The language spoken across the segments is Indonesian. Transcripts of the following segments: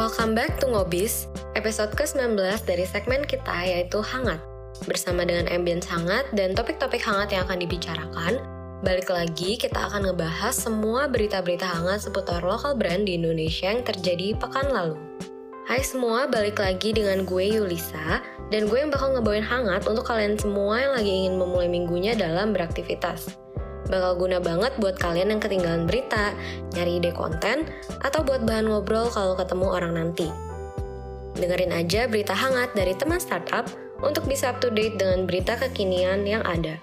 Welcome back to Ngobis, episode ke-19 dari segmen kita yaitu Hangat. Bersama dengan ambience hangat dan topik-topik hangat yang akan dibicarakan, balik lagi kita akan ngebahas semua berita-berita hangat seputar lokal brand di Indonesia yang terjadi pekan lalu. Hai semua, balik lagi dengan gue Yulisa, dan gue yang bakal ngebawain hangat untuk kalian semua yang lagi ingin memulai minggunya dalam beraktivitas bakal guna banget buat kalian yang ketinggalan berita, nyari ide konten, atau buat bahan ngobrol kalau ketemu orang nanti. Dengerin aja berita hangat dari teman startup untuk bisa up to date dengan berita kekinian yang ada.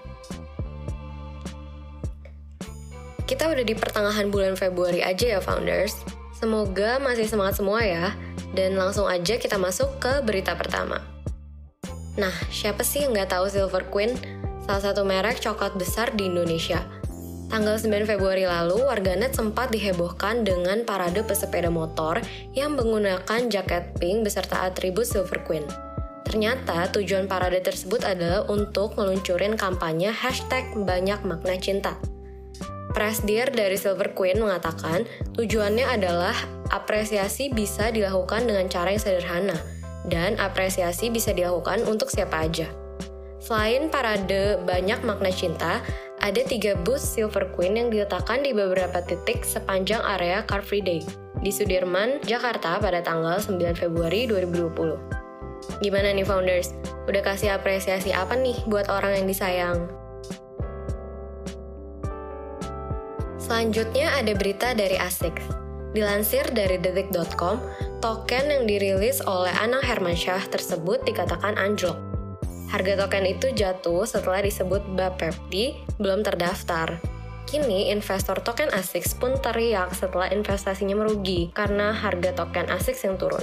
Kita udah di pertengahan bulan Februari aja ya founders. Semoga masih semangat semua ya. Dan langsung aja kita masuk ke berita pertama. Nah, siapa sih yang nggak tahu Silver Queen? Salah satu merek coklat besar di Indonesia – Tanggal 9 Februari lalu, warganet sempat dihebohkan dengan parade pesepeda motor yang menggunakan jaket pink beserta atribut Silver Queen. Ternyata tujuan parade tersebut adalah untuk meluncurin kampanye hashtag banyak makna cinta. Dari Silver Queen mengatakan tujuannya adalah apresiasi bisa dilakukan dengan cara yang sederhana, dan apresiasi bisa dilakukan untuk siapa aja. Selain parade banyak makna cinta, ada tiga bus Silver Queen yang diletakkan di beberapa titik sepanjang area Car Free Day di Sudirman, Jakarta pada tanggal 9 Februari 2020. Gimana nih founders? Udah kasih apresiasi apa nih buat orang yang disayang? Selanjutnya ada berita dari ASICS. Dilansir dari detik.com, token yang dirilis oleh Anang Hermansyah tersebut dikatakan anjlok Harga token itu jatuh setelah disebut Bapepti belum terdaftar. Kini, investor token ASICS pun teriak setelah investasinya merugi karena harga token ASICS yang turun.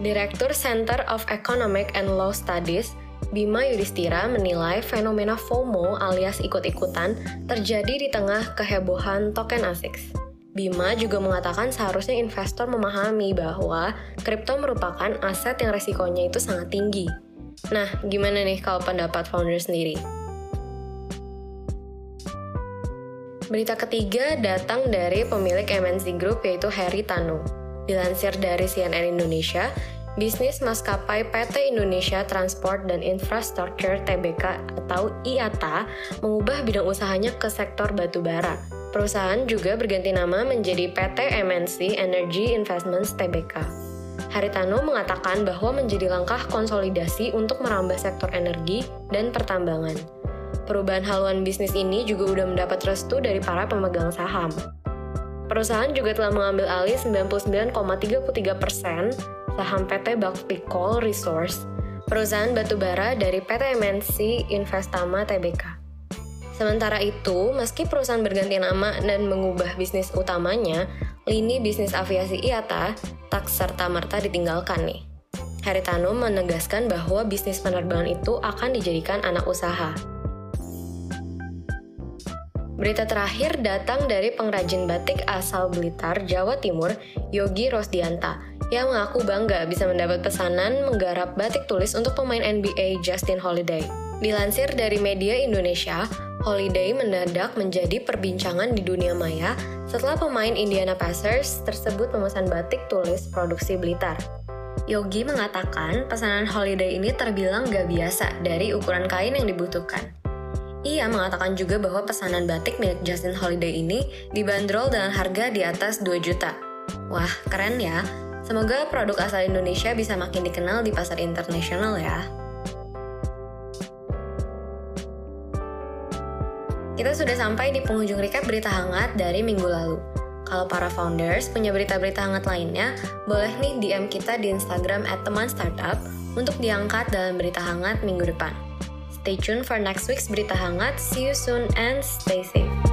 Direktur Center of Economic and Law Studies, Bima Yudhistira menilai fenomena FOMO alias ikut-ikutan terjadi di tengah kehebohan token ASICS. Bima juga mengatakan seharusnya investor memahami bahwa kripto merupakan aset yang resikonya itu sangat tinggi. Nah, gimana nih kalau pendapat founder sendiri? Berita ketiga datang dari pemilik MNC Group yaitu Harry Tanu. Dilansir dari CNN Indonesia, bisnis maskapai PT Indonesia Transport dan Infrastructure Tbk atau IATA mengubah bidang usahanya ke sektor batubara. Perusahaan juga berganti nama menjadi PT MNC Energy Investments Tbk. Haritano mengatakan bahwa menjadi langkah konsolidasi untuk merambah sektor energi dan pertambangan. Perubahan haluan bisnis ini juga sudah mendapat restu dari para pemegang saham. Perusahaan juga telah mengambil alih 99,33% persen saham PT Bakti Coal Resource, perusahaan batubara dari PT MNC Investama Tbk. Sementara itu, meski perusahaan berganti nama dan mengubah bisnis utamanya, lini bisnis aviasi IATA tak serta-merta ditinggalkan nih. Haritano menegaskan bahwa bisnis penerbangan itu akan dijadikan anak usaha. Berita terakhir datang dari pengrajin batik asal Blitar, Jawa Timur, Yogi Rosdianta, yang mengaku bangga bisa mendapat pesanan menggarap batik tulis untuk pemain NBA Justin Holiday. Dilansir dari media Indonesia, Holiday mendadak menjadi perbincangan di dunia maya setelah pemain Indiana Pacers tersebut memesan batik tulis produksi Blitar. Yogi mengatakan pesanan Holiday ini terbilang gak biasa dari ukuran kain yang dibutuhkan. Ia mengatakan juga bahwa pesanan batik milik Justin Holiday ini dibanderol dengan harga di atas 2 juta. Wah, keren ya. Semoga produk asal Indonesia bisa makin dikenal di pasar internasional ya. Kita sudah sampai di penghujung recap berita hangat dari minggu lalu. Kalau para founders punya berita-berita hangat lainnya, boleh nih DM kita di Instagram at teman startup untuk diangkat dalam berita hangat minggu depan. Stay tuned for next week's berita hangat. See you soon and stay safe.